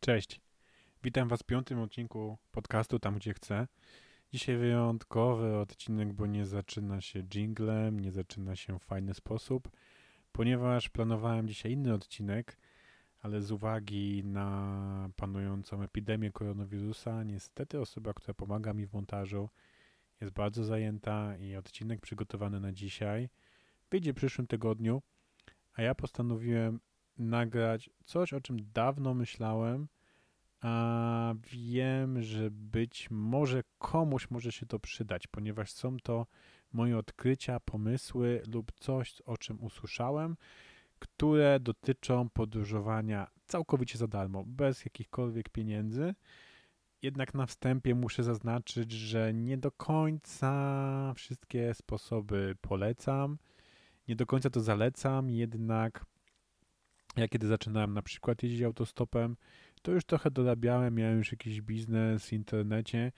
Cześć. Witam Was w piątym odcinku podcastu Tam Gdzie Chcę. Dzisiaj wyjątkowy odcinek, bo nie zaczyna się jinglem, nie zaczyna się w fajny sposób, ponieważ planowałem dzisiaj inny odcinek, ale z uwagi na panującą epidemię koronawirusa, niestety osoba, która pomaga mi w montażu, jest bardzo zajęta i odcinek przygotowany na dzisiaj wyjdzie w przyszłym tygodniu, a ja postanowiłem nagrać coś, o czym dawno myślałem, a wiem, że być może komuś może się to przydać, ponieważ są to moje odkrycia, pomysły lub coś, o czym usłyszałem, które dotyczą podróżowania całkowicie za darmo, bez jakichkolwiek pieniędzy. Jednak na wstępie muszę zaznaczyć, że nie do końca wszystkie sposoby polecam, nie do końca to zalecam, jednak ja kiedy zaczynałem na przykład jeździć autostopem, to już trochę dorabiałem, miałem już jakiś biznes w internecie,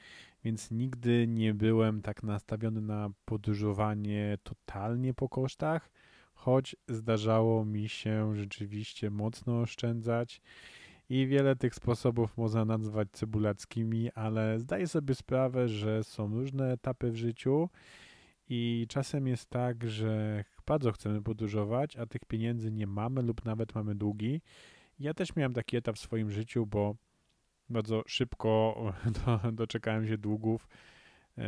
więc nigdy nie byłem tak nastawiony na podróżowanie totalnie po kosztach, choć zdarzało mi się rzeczywiście mocno oszczędzać i wiele tych sposobów można nazwać cebulackimi, ale zdaję sobie sprawę, że są różne etapy w życiu i czasem jest tak, że bardzo chcemy podróżować, a tych pieniędzy nie mamy lub nawet mamy długi. Ja też miałem taki etap w swoim życiu, bo bardzo szybko do, doczekałem się długów. E,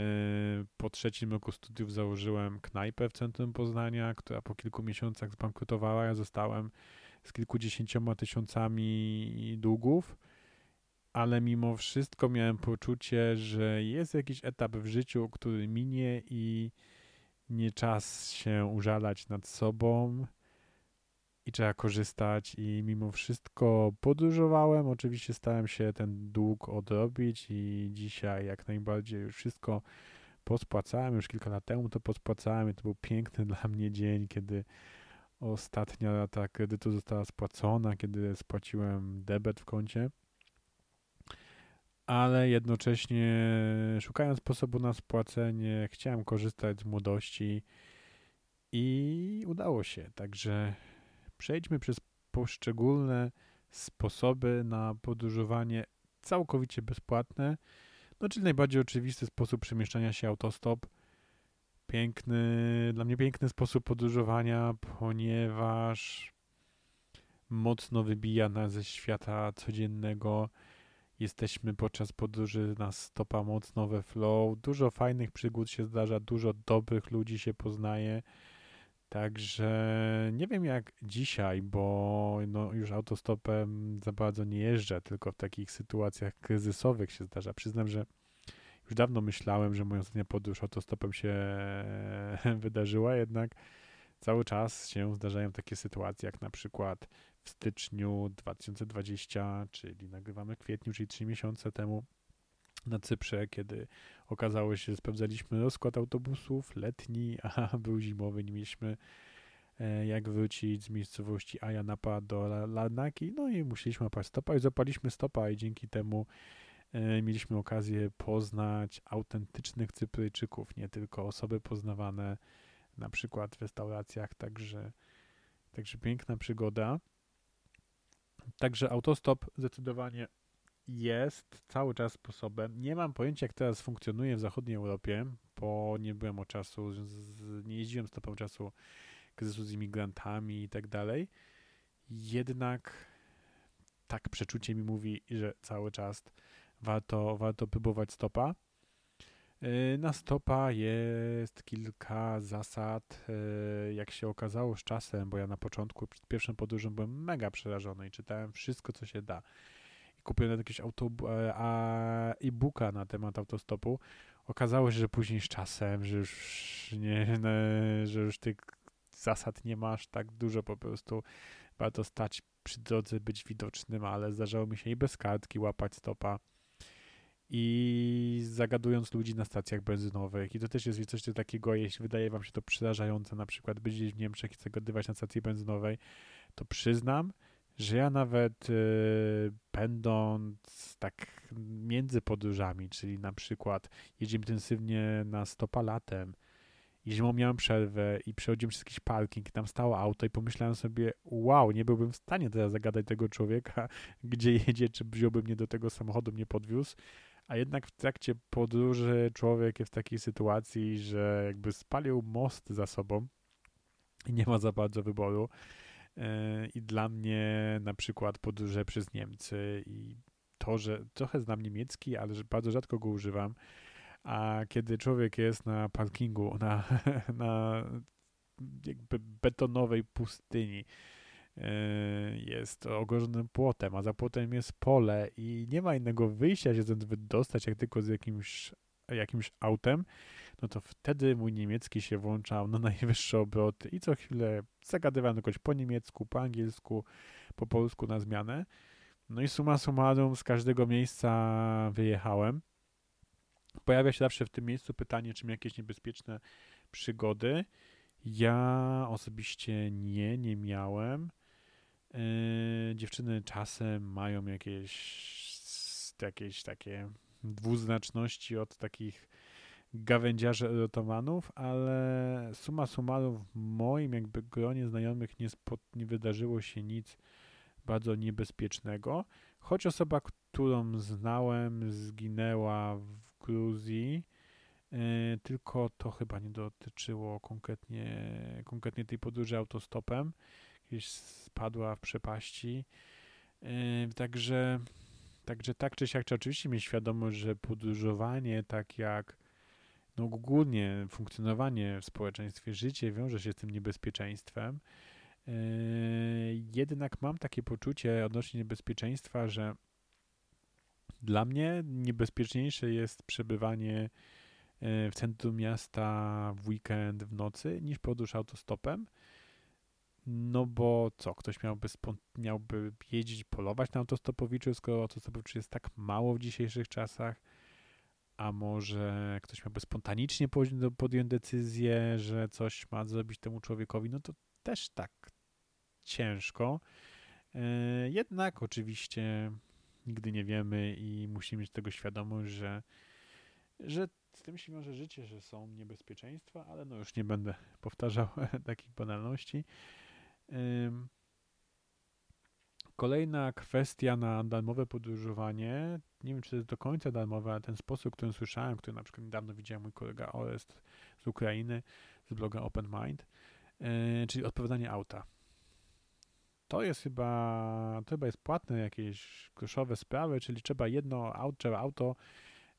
po trzecim roku studiów założyłem knajpę w centrum Poznania, która po kilku miesiącach zbankrutowała. Ja zostałem z kilkudziesięcioma tysiącami długów, ale mimo wszystko miałem poczucie, że jest jakiś etap w życiu, który minie i nie czas się użalać nad sobą i trzeba korzystać. I mimo wszystko podróżowałem, oczywiście starałem się ten dług odrobić i dzisiaj jak najbardziej już wszystko pospłacałem, już kilka lat temu to pospłacałem i to był piękny dla mnie dzień, kiedy ostatnia rata kredytu została spłacona, kiedy spłaciłem debet w koncie ale jednocześnie szukając sposobu na spłacenie, chciałem korzystać z młodości i udało się. Także przejdźmy przez poszczególne sposoby na podróżowanie całkowicie bezpłatne. No, czyli najbardziej oczywisty sposób przemieszczania się autostop. Piękny, dla mnie piękny sposób podróżowania, ponieważ mocno wybija nas ze świata codziennego Jesteśmy podczas podróży na stopa mocno we flow. Dużo fajnych przygód się zdarza, dużo dobrych ludzi się poznaje. Także nie wiem jak dzisiaj, bo no już autostopem za bardzo nie jeżdżę, tylko w takich sytuacjach kryzysowych się zdarza. Przyznam, że już dawno myślałem, że moja ostatnia podróż autostopem się wydarzyła, jednak cały czas się zdarzają takie sytuacje, jak na przykład w styczniu 2020, czyli nagrywamy kwietniu, czyli trzy miesiące temu na Cyprze, kiedy okazało się, że sprawdzaliśmy rozkład autobusów letni, a był zimowy, nie mieliśmy e, jak wrócić z miejscowości Ayanapa do Larnaki, no i musieliśmy łapać stopa i zapaliśmy stopa i dzięki temu e, mieliśmy okazję poznać autentycznych Cypryjczyków, nie tylko osoby poznawane na przykład w restauracjach, także, także piękna przygoda. Także autostop zdecydowanie jest cały czas sposobem. Nie mam pojęcia, jak teraz funkcjonuje w zachodniej Europie, bo nie byłem o czasu, z, nie jeździłem stopą czasu kryzysu z imigrantami i tak dalej. Jednak tak przeczucie mi mówi, że cały czas warto, warto próbować stopa. Y, na stopa jest kilka zasad. Y, jak się okazało z czasem, bo ja na początku, przed pierwszą podróżą byłem mega przerażony i czytałem wszystko, co się da. I kupiłem jakieś e, e-booka na temat autostopu. Okazało się, że później z czasem, że już, nie, że już tych zasad nie masz tak dużo, po prostu warto stać przy drodze, być widocznym, ale zdarzało mi się i bez kartki łapać stopa i zagadując ludzi na stacjach benzynowych. I to też jest coś takiego, jeśli wydaje wam się to przerażające, na przykład być gdzieś w Niemczech i zagadywać na stacji benzynowej, to przyznam, że ja nawet y, będąc tak między podróżami, czyli na przykład jedziemy intensywnie na stopa latem i zimą miałem przerwę i przechodziłem przez jakiś parking, tam stało auto i pomyślałem sobie, wow, nie byłbym w stanie teraz zagadać tego człowieka, gdzie jedzie, czy wziąłby mnie do tego samochodu, mnie podwiózł, a jednak w trakcie podróży człowiek jest w takiej sytuacji, że jakby spalił most za sobą i nie ma za bardzo wyboru. E, I dla mnie na przykład podróże przez Niemcy i to, że trochę znam niemiecki, ale że bardzo rzadko go używam, a kiedy człowiek jest na parkingu, na, na jakby betonowej pustyni, jest ogrożonym płotem, a za płotem jest pole i nie ma innego wyjścia się stąd wydostać, jak tylko z jakimś, jakimś autem, no to wtedy mój niemiecki się włączał na najwyższe obroty i co chwilę zagadywałem jakoś po niemiecku, po angielsku, po polsku na zmianę. No i suma summarum z każdego miejsca wyjechałem. Pojawia się zawsze w tym miejscu pytanie, czy jakieś niebezpieczne przygody. Ja osobiście nie, nie miałem. Yy, dziewczyny czasem mają jakieś, jakieś takie dwuznaczności od takich gawędziarzy erotomanów, ale suma summarum w moim jakby gronie znajomych nie, spod, nie wydarzyło się nic bardzo niebezpiecznego, choć osoba, którą znałem, zginęła w Gruzji, yy, tylko to chyba nie dotyczyło konkretnie, konkretnie tej podróży autostopem, gdzieś spadła w przepaści, yy, także Także tak czy siak, czy oczywiście mieć świadomość, że podróżowanie, tak jak no ogólnie funkcjonowanie w społeczeństwie, życie wiąże się z tym niebezpieczeństwem. Yy, jednak mam takie poczucie odnośnie niebezpieczeństwa, że dla mnie niebezpieczniejsze jest przebywanie yy, w centrum miasta w weekend, w nocy, niż podróż autostopem. No bo co, ktoś miałby, miałby jeździć, polować na autostopowiczu, skoro autostopowiczy jest tak mało w dzisiejszych czasach a może ktoś miałby spontanicznie podjąć decyzję, że coś ma zrobić temu człowiekowi, no to też tak ciężko. E, jednak oczywiście nigdy nie wiemy i musimy mieć tego świadomość, że, że z tym się wiąże życie, że są niebezpieczeństwa, ale no już nie będę powtarzał takich banalności. Kolejna kwestia na darmowe podróżowanie, nie wiem czy to jest do końca darmowe, ale ten sposób, który słyszałem, który na przykład niedawno widziałem mój kolega Orest z Ukrainy, z bloga Open Mind, yy, czyli odpowiadanie auta. To jest chyba, to chyba jest płatne jakieś groszowe sprawy, czyli trzeba jedno auto, trzeba auto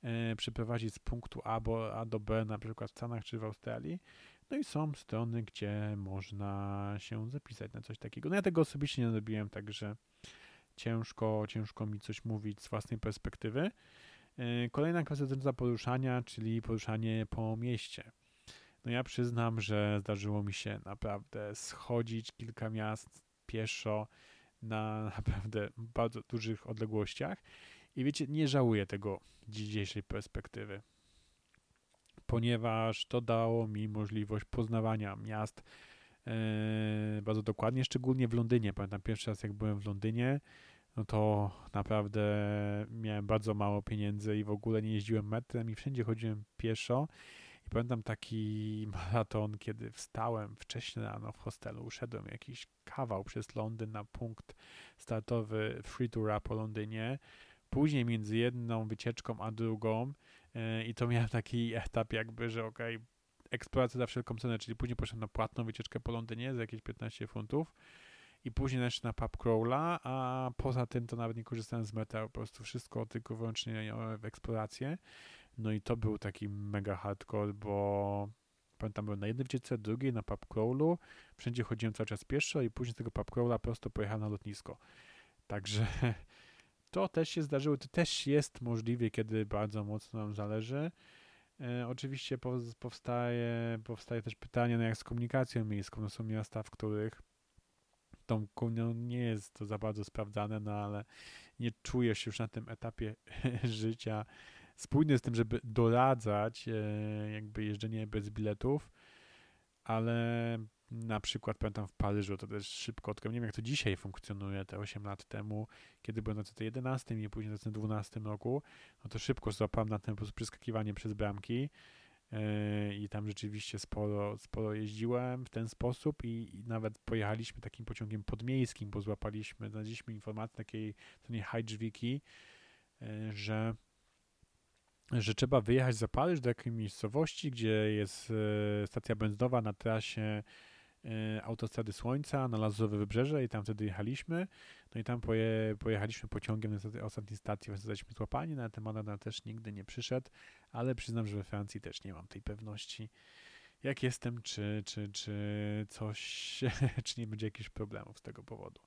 yy, przeprowadzić z punktu A, bo, A do B, na przykład w Stanach czy w Australii no i są strony, gdzie można się zapisać na coś takiego. No ja tego osobiście nie robiłem, także ciężko, ciężko mi coś mówić z własnej perspektywy. E, kolejna kwestia dotycząca poruszania, czyli poruszanie po mieście. No ja przyznam, że zdarzyło mi się naprawdę schodzić kilka miast pieszo na naprawdę bardzo dużych odległościach i wiecie, nie żałuję tego dzisiejszej perspektywy ponieważ to dało mi możliwość poznawania miast e, bardzo dokładnie, szczególnie w Londynie. Pamiętam pierwszy raz, jak byłem w Londynie, no to naprawdę miałem bardzo mało pieniędzy i w ogóle nie jeździłem metrem i wszędzie chodziłem pieszo. I pamiętam taki maraton, kiedy wstałem wcześniej rano w hostelu, uszedłem jakiś kawał przez Londyn na punkt startowy Free Toura po Londynie. Później między jedną wycieczką a drugą I to miałem taki etap jakby, że okej, okay, eksploracja za wszelką cenę, czyli później poszedłem na płatną wycieczkę po Londynie za jakieś 15 funtów i później jeszcze na pub crawla, a poza tym to nawet nie korzystałem z meta, po prostu wszystko tylko wyłącznie w eksplorację. No i to był taki mega hardcore, bo pamiętam, byłem na jednej wycieczce, drugiej na pub crawlu, wszędzie chodziłem cały czas pieszo i później z tego pub crawla prosto pojechałem na lotnisko. Także To też się zdarzyło, to też jest możliwe, kiedy bardzo mocno nam zależy. E, oczywiście powstaje, powstaje też pytanie, no jak z komunikacją miejską. No są miasta, w których tą no nie jest to za bardzo sprawdzane, no ale nie czujesz już na tym etapie życia spójny z tym, żeby doradzać e, jakby jeżdżenie bez biletów, ale na przykład pamiętam w Paryżu, to też szybko odkryłem, nie wiem jak to dzisiaj funkcjonuje, te 8 lat temu, kiedy byłem na CT11 i później na CT12 roku, no to szybko złapałem na ten po prostu przeskakiwanie przez bramki. e, i tam rzeczywiście sporo, sporo jeździłem w ten sposób i, i, nawet pojechaliśmy takim pociągiem podmiejskim, bo złapaliśmy, znaleźliśmy informację takiej stronie Hydrzwiki, że że trzeba wyjechać za Paryż do jakiejś miejscowości, gdzie jest stacja benzynowa na trasie E, autostrady Słońca na Lazowe Wybrzeże i tam wtedy jechaliśmy. No i tam poje, pojechaliśmy pociągiem na ostatniej stacji, zostaliśmy złapani, na ten mandat też nigdy nie przyszedł, ale przyznam, że we Francji też nie mam tej pewności, jak jestem, czy, czy, czy coś, czy nie będzie jakichś problemów z tego powodu.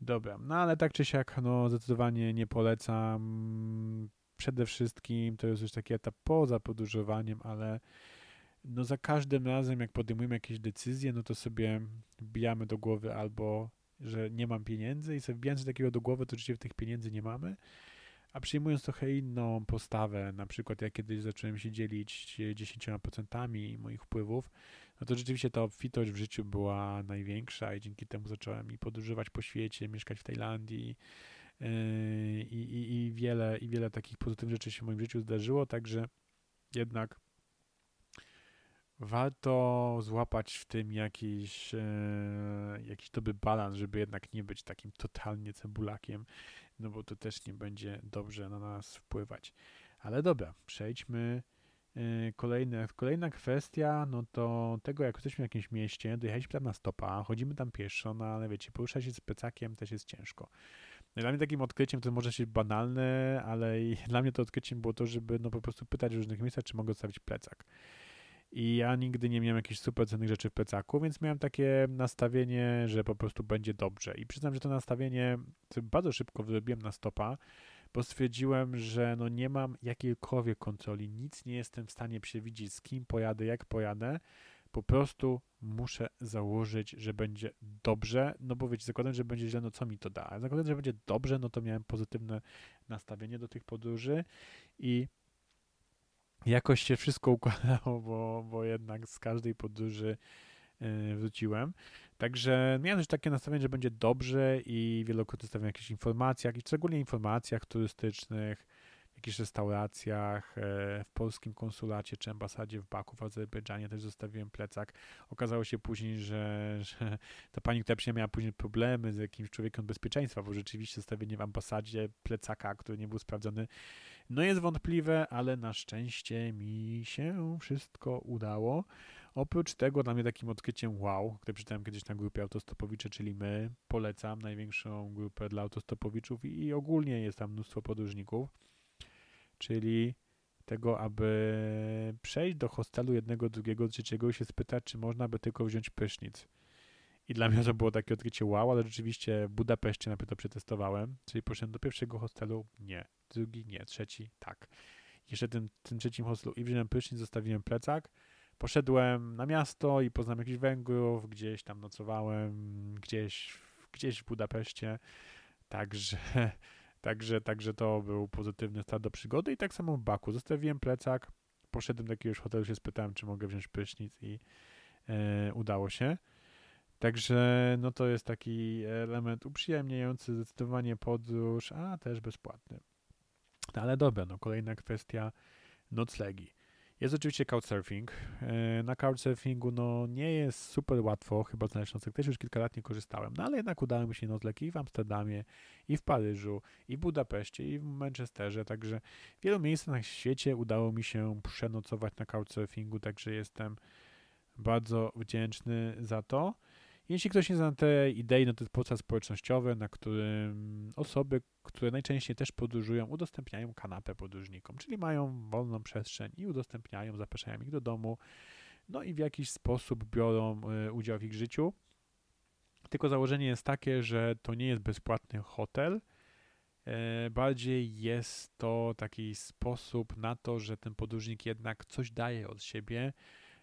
Dobra, no ale tak czy siak, no zdecydowanie nie polecam. Przede wszystkim to jest już taki etap poza podróżowaniem, ale no za każdym razem, jak podejmujemy jakieś decyzje, no to sobie wbijamy do głowy albo, że nie mam pieniędzy i sobie wbijając takiego do głowy, to oczywiście tych pieniędzy nie mamy, a przyjmując trochę inną postawę, na przykład jak kiedyś zacząłem się dzielić 10% moich wpływów, no to rzeczywiście ta obfitość w życiu była największa i dzięki temu zacząłem i podróżować po świecie, mieszkać w Tajlandii yy, i, i, wiele, i wiele takich pozytywnych rzeczy się w moim życiu zdarzyło, także jednak warto złapać w tym jakiś, e, jakiś dobry balans, żeby jednak nie być takim totalnie cebulakiem, no bo to też nie będzie dobrze na nas wpływać. Ale dobra, przejdźmy. E, kolejne, kolejna kwestia, no to tego, jak jesteśmy w jakimś mieście, dojechaliśmy tam na stopa, chodzimy tam pieszo, no ale wiecie, poruszać się z plecakiem też jest ciężko. Dla mnie takim odkryciem to może się banalne, ale dla mnie to odkryciem było to, żeby no po prostu pytać w różnych miejscach, czy mogę zostawić plecak. I ja nigdy nie miałem jakichś super cennych rzeczy w plecaku, więc miałem takie nastawienie, że po prostu będzie dobrze. I przyznam, że to nastawienie bardzo szybko wyrobiłem na stopa, bo stwierdziłem, że no nie mam jakiejkolwiek kontroli, nic nie jestem w stanie przewidzieć, z kim pojadę, jak pojadę. Po prostu muszę założyć, że będzie dobrze, no bo wiecie, zakładam, że będzie źle, no co mi to da? A zakładam, że będzie dobrze, no to miałem pozytywne nastawienie do tych podróży i jakoś się wszystko układało, bo, bo jednak z każdej podróży yy, wróciłem. Także miałem też takie nastawienie, że będzie dobrze i wielokrotnie stawiam jakieś informacjach, i szczególnie informacjach turystycznych, w jakichś restauracjach, e, w polskim konsulacie czy ambasadzie w Baku w Azerbejdżanie też zostawiłem plecak. Okazało się później, że, że ta pani, która przyjechała, miała później problemy z jakimś człowiekiem bezpieczeństwa, bo rzeczywiście zostawienie w ambasadzie plecaka, który nie był sprawdzony, no jest wątpliwe, ale na szczęście mi się wszystko udało. Oprócz tego dla mnie takim odkryciem wow, które przeczytałem kiedyś na grupie autostopowicze, czyli my, polecam największą grupę dla autostopowiczów i ogólnie jest tam mnóstwo podróżników, czyli tego, aby przejść do hostelu jednego, drugiego, trzeciego i się spytać, czy można by tylko wziąć prysznic. I dla mnie to było takie odkrycie wow, ale rzeczywiście w Budapeszcie najpierw to przetestowałem, czyli poszedłem do pierwszego hostelu, nie, drugi nie, trzeci tak. Jeszcze tym, tym trzecim hostelu i wziąłem prysznic, zostawiłem plecak, poszedłem na miasto i poznałem jakichś Węgrów, gdzieś tam nocowałem, gdzieś, gdzieś w Budapeszcie, także, także, także to był pozytywny start do przygody i tak samo w Baku. Zostawiłem plecak, poszedłem do jakiegoś hotelu, się spytałem, czy mogę wziąć prysznic i e, udało się. Także no to jest taki element uprzyjemniający zdecydowanie podróż, a też bezpłatny. No ale dobra, no kolejna kwestia noclegi. Jest oczywiście couchsurfing. E, na couchsurfingu no nie jest super łatwo chyba znaleźć nocleg. Też już kilka lat nie korzystałem, no ale jednak udało mi się nocleg i w Amsterdamie, i w Paryżu, i w Budapeszcie, i w Manchesterze, także w wielu miejscach na świecie udało mi się przenocować na couchsurfingu, także jestem bardzo wdzięczny za to. Jeśli ktoś nie zna tej idei, no to jest portal społecznościowy, na którym osoby, które najczęściej też podróżują, udostępniają kanapę podróżnikom, czyli mają wolną przestrzeń i udostępniają, zapraszają ich do domu, no i w jakiś sposób biorą y, udział w ich życiu. Tylko założenie jest takie, że to nie jest bezpłatny hotel, e, bardziej jest to taki sposób na to, że ten podróżnik jednak coś daje od siebie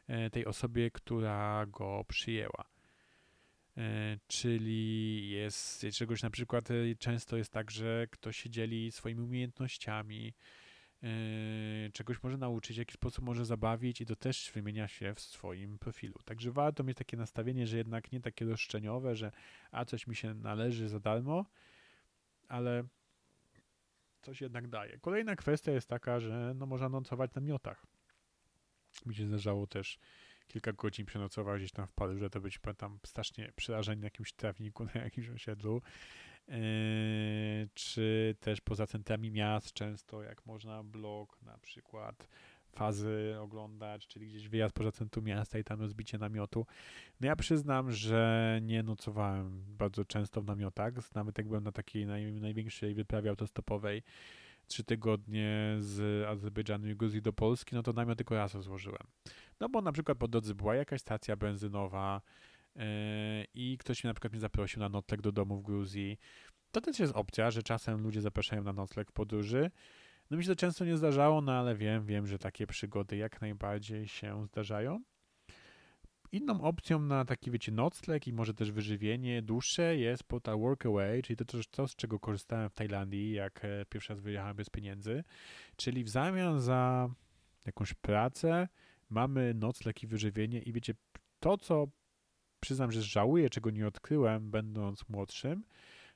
e, tej osobie, która go przyjęła. E, czyli jest czegoś na przykład e, często jest tak, że ktoś się dzieli swoimi umiejętnościami, e, czegoś może nauczyć, w jaki sposób może zabawić i to też wymienia się w swoim profilu. Także warto mieć takie nastawienie, że jednak nie takie roszczeniowe, że a coś mi się należy za darmo, ale coś jednak daje. Kolejna kwestia jest taka, że no można nocować na miotach. Mi się zdarzało też kilka godzin przenocować gdzieś tam w Paryżu, to być pamiętam strasznie przerażeni na jakimś trawniku, na jakimś osiedlu. Yy, czy też poza centrami miast często, jak można blok na przykład fazy oglądać, czyli gdzieś wyjazd poza centrum miasta i tam rozbicie namiotu. No ja przyznam, że nie nocowałem bardzo często w namiotach, nawet jak byłem na takiej naj, największej wyprawie autostopowej, trzy tygodnie z Azerbejdżanu i Gruzji do Polski, no to namiot tylko raz rozłożyłem. No bo na przykład po drodze była jakaś stacja benzynowa yy, i ktoś mi na przykład mnie zaprosił na nocleg do domu w Gruzji. To też jest opcja, że czasem ludzie zapraszają na nocleg w podróży. No mi się to często nie zdarzało, no ale wiem, wiem, że takie przygody jak najbardziej się zdarzają. Inną opcją na taki, wiecie, nocleg i może też wyżywienie dłuższe jest portal Workaway, czyli to to, z czego korzystałem w Tajlandii, jak e, pierwszy raz wyjechałem bez pieniędzy. Czyli w zamian za jakąś pracę mamy nocleg i wyżywienie i wiecie, to co przyznam, że żałuję, czego nie odkryłem, będąc młodszym,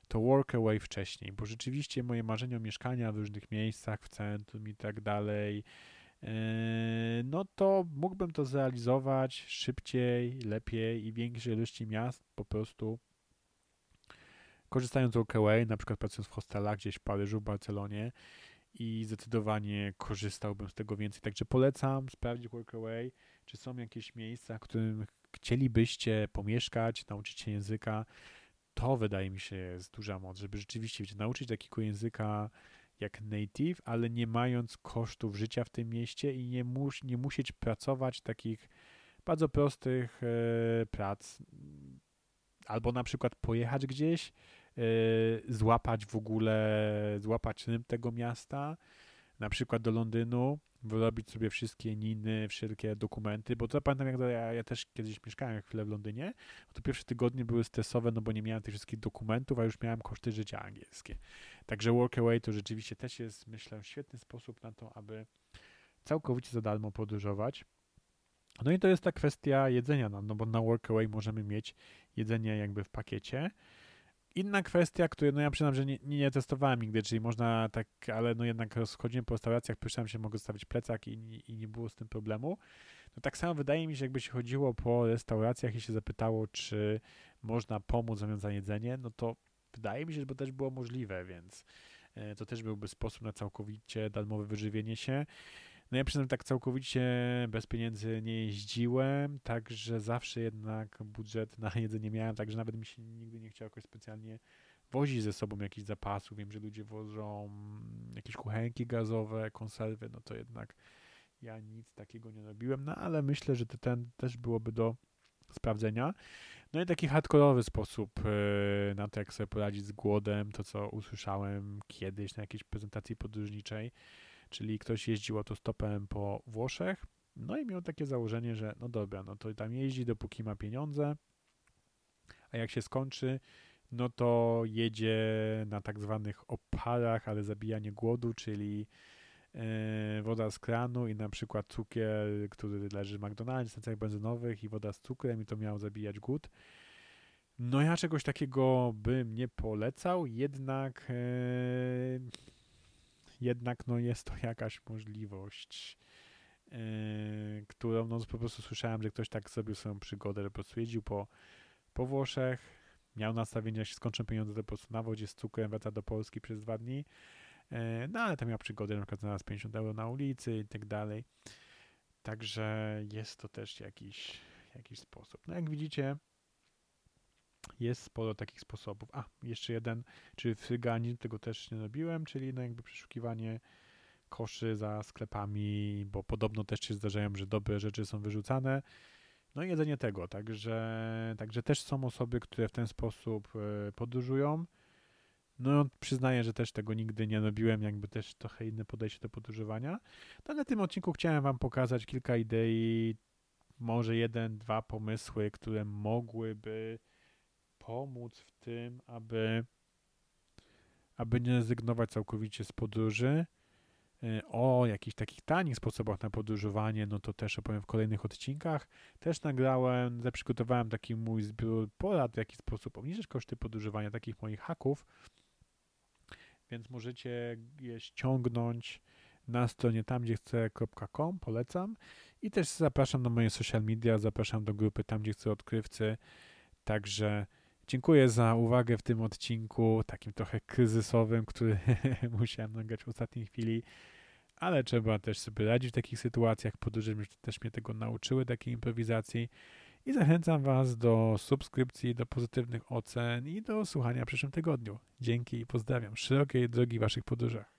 to Workaway wcześniej, bo rzeczywiście moje marzenie o mieszkania w różnych miejscach, w centrum i tak dalej, no to mógłbym to zrealizować szybciej, lepiej i większej ilości miast po prostu korzystając z Workaway, na przykład pracując w hostelach gdzieś w Paryżu, w Barcelonie i zdecydowanie korzystałbym z tego więcej. Także polecam sprawdzić Workaway, czy są jakieś miejsca, w którym chcielibyście pomieszkać, nauczyć się języka, to wydaje mi się jest duża moc, żeby rzeczywiście wiecie, nauczyć takiego języka jak native, ale nie mając kosztów życia w tym mieście i nie, mus, nie musieć pracować takich bardzo prostych e, prac. Albo na przykład pojechać gdzieś, e, złapać w ogóle, złapać rytm tego miasta, na przykład do Londynu, wyrobić sobie wszystkie niny, wszelkie dokumenty, bo to pamiętam, jak ja, ja też kiedyś mieszkałem chwilę w Londynie, to pierwsze tygodnie były stresowe, no bo nie miałem tych wszystkich dokumentów, a już miałem koszty życia angielskie. Także Workaway to rzeczywiście też jest, myślę, świetny sposób na to, aby całkowicie za darmo podróżować. No i to jest ta kwestia jedzenia, no, no bo na Workaway możemy mieć jedzenie jakby w pakiecie, Inna kwestia, której no ja przyznam, że nie, nie, testowałem nigdy, czyli można tak, ale no jednak rozchodzimy po restauracjach, pyszałem się, mogę zostawić plecak i, i nie było z tym problemu. No tak samo wydaje mi się, jakby się chodziło po restauracjach i się zapytało, czy można pomóc zamiast za jedzenie, no to wydaje mi się, że to też było możliwe, więc e, to też byłby sposób na całkowicie darmowe wyżywienie się. No ja przynajmniej tak całkowicie bez pieniędzy nie jeździłem, także zawsze jednak budżet na jedzenie miałem, także nawet mi się nigdy nie chciało jakoś specjalnie wozić ze sobą jakichś zapasów. Wiem, że ludzie wożą jakieś kuchenki gazowe, konserwy, no to jednak ja nic takiego nie robiłem, no ale myślę, że to ten też byłoby do sprawdzenia. No i taki hardkorowy sposób e, na to, jak sobie poradzić z głodem, to co usłyszałem kiedyś na jakiejś prezentacji podróżniczej, czyli ktoś jeździł autostopem po Włoszech, no i miał takie założenie, że no dobra, no to tam jeździ dopóki ma pieniądze, a jak się skończy, no to jedzie na tak zwanych oparach, ale zabijanie głodu, czyli e, woda z kranu i na przykład cukier, który leży w McDonald's, stacjach benzynowych i woda z cukrem i to miało zabijać głód. No ja czegoś takiego bym nie polecał, jednak e, jednak no jest to jakaś możliwość, yy, którą no po prostu słyszałem, że ktoś tak zrobił swoją przygodę, że po prostu jeździł po, po Włoszech, miał nastawienie, że się skończą pieniądze, to po prostu na wodzie z cukrem wraca do Polski przez dwa dni, yy, no ale tam miał przygodę, na przykład znalazł 50 euro na ulicy i tak dalej. Także jest to też jakiś, jakiś sposób. No jak widzicie, jest sporo takich sposobów. A, jeszcze jeden, czy frygani, tego też nie robiłem, czyli no jakby przeszukiwanie koszy za sklepami, bo podobno też się zdarzają, że dobre rzeczy są wyrzucane. No i jedzenie tego, także, także też są osoby, które w ten sposób e, podróżują. No przyznaję, że też tego nigdy nie robiłem, jakby też trochę inne podejście do podróżowania. No, na tym odcinku chciałem wam pokazać kilka idei, może jeden, dwa pomysły, które mogłyby pomóc w tym, aby, aby nie rezygnować całkowicie z podróży. Y, o jakichś takich tanich sposobach na podróżowanie, no to też opowiem w kolejnych odcinkach. Też nagrałem, zaprzygotowałem taki mój zbiór porad, w jaki sposób obniżyć koszty podróżowania, takich moich haków, więc możecie je ściągnąć na stronie tam, gdzie chcę.com, polecam. I też zapraszam na moje social media, zapraszam do grupy Tam, gdzie chcę odkrywcy. Także dziękuję za uwagę w tym odcinku, takim trochę kryzysowym, który musiałem nagrać w ostatniej chwili. Ale trzeba też sobie radzić w takich sytuacjach. Podróże też mnie tego nauczyły, takiej improwizacji. I zachęcam Was do subskrypcji, do pozytywnych ocen i do słuchania w przyszłym tygodniu. Dzięki i pozdrawiam. Szerokiej drogi Waszych podróżach.